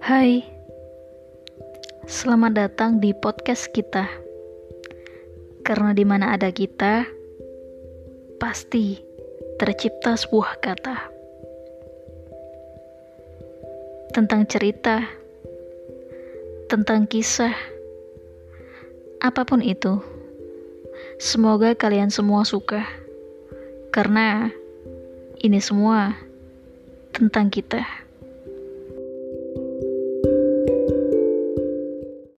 Hai, selamat datang di podcast kita. Karena di mana ada kita, pasti tercipta sebuah kata tentang cerita, tentang kisah, apa pun itu. Semoga kalian semua suka, karena ini semua tentang kita.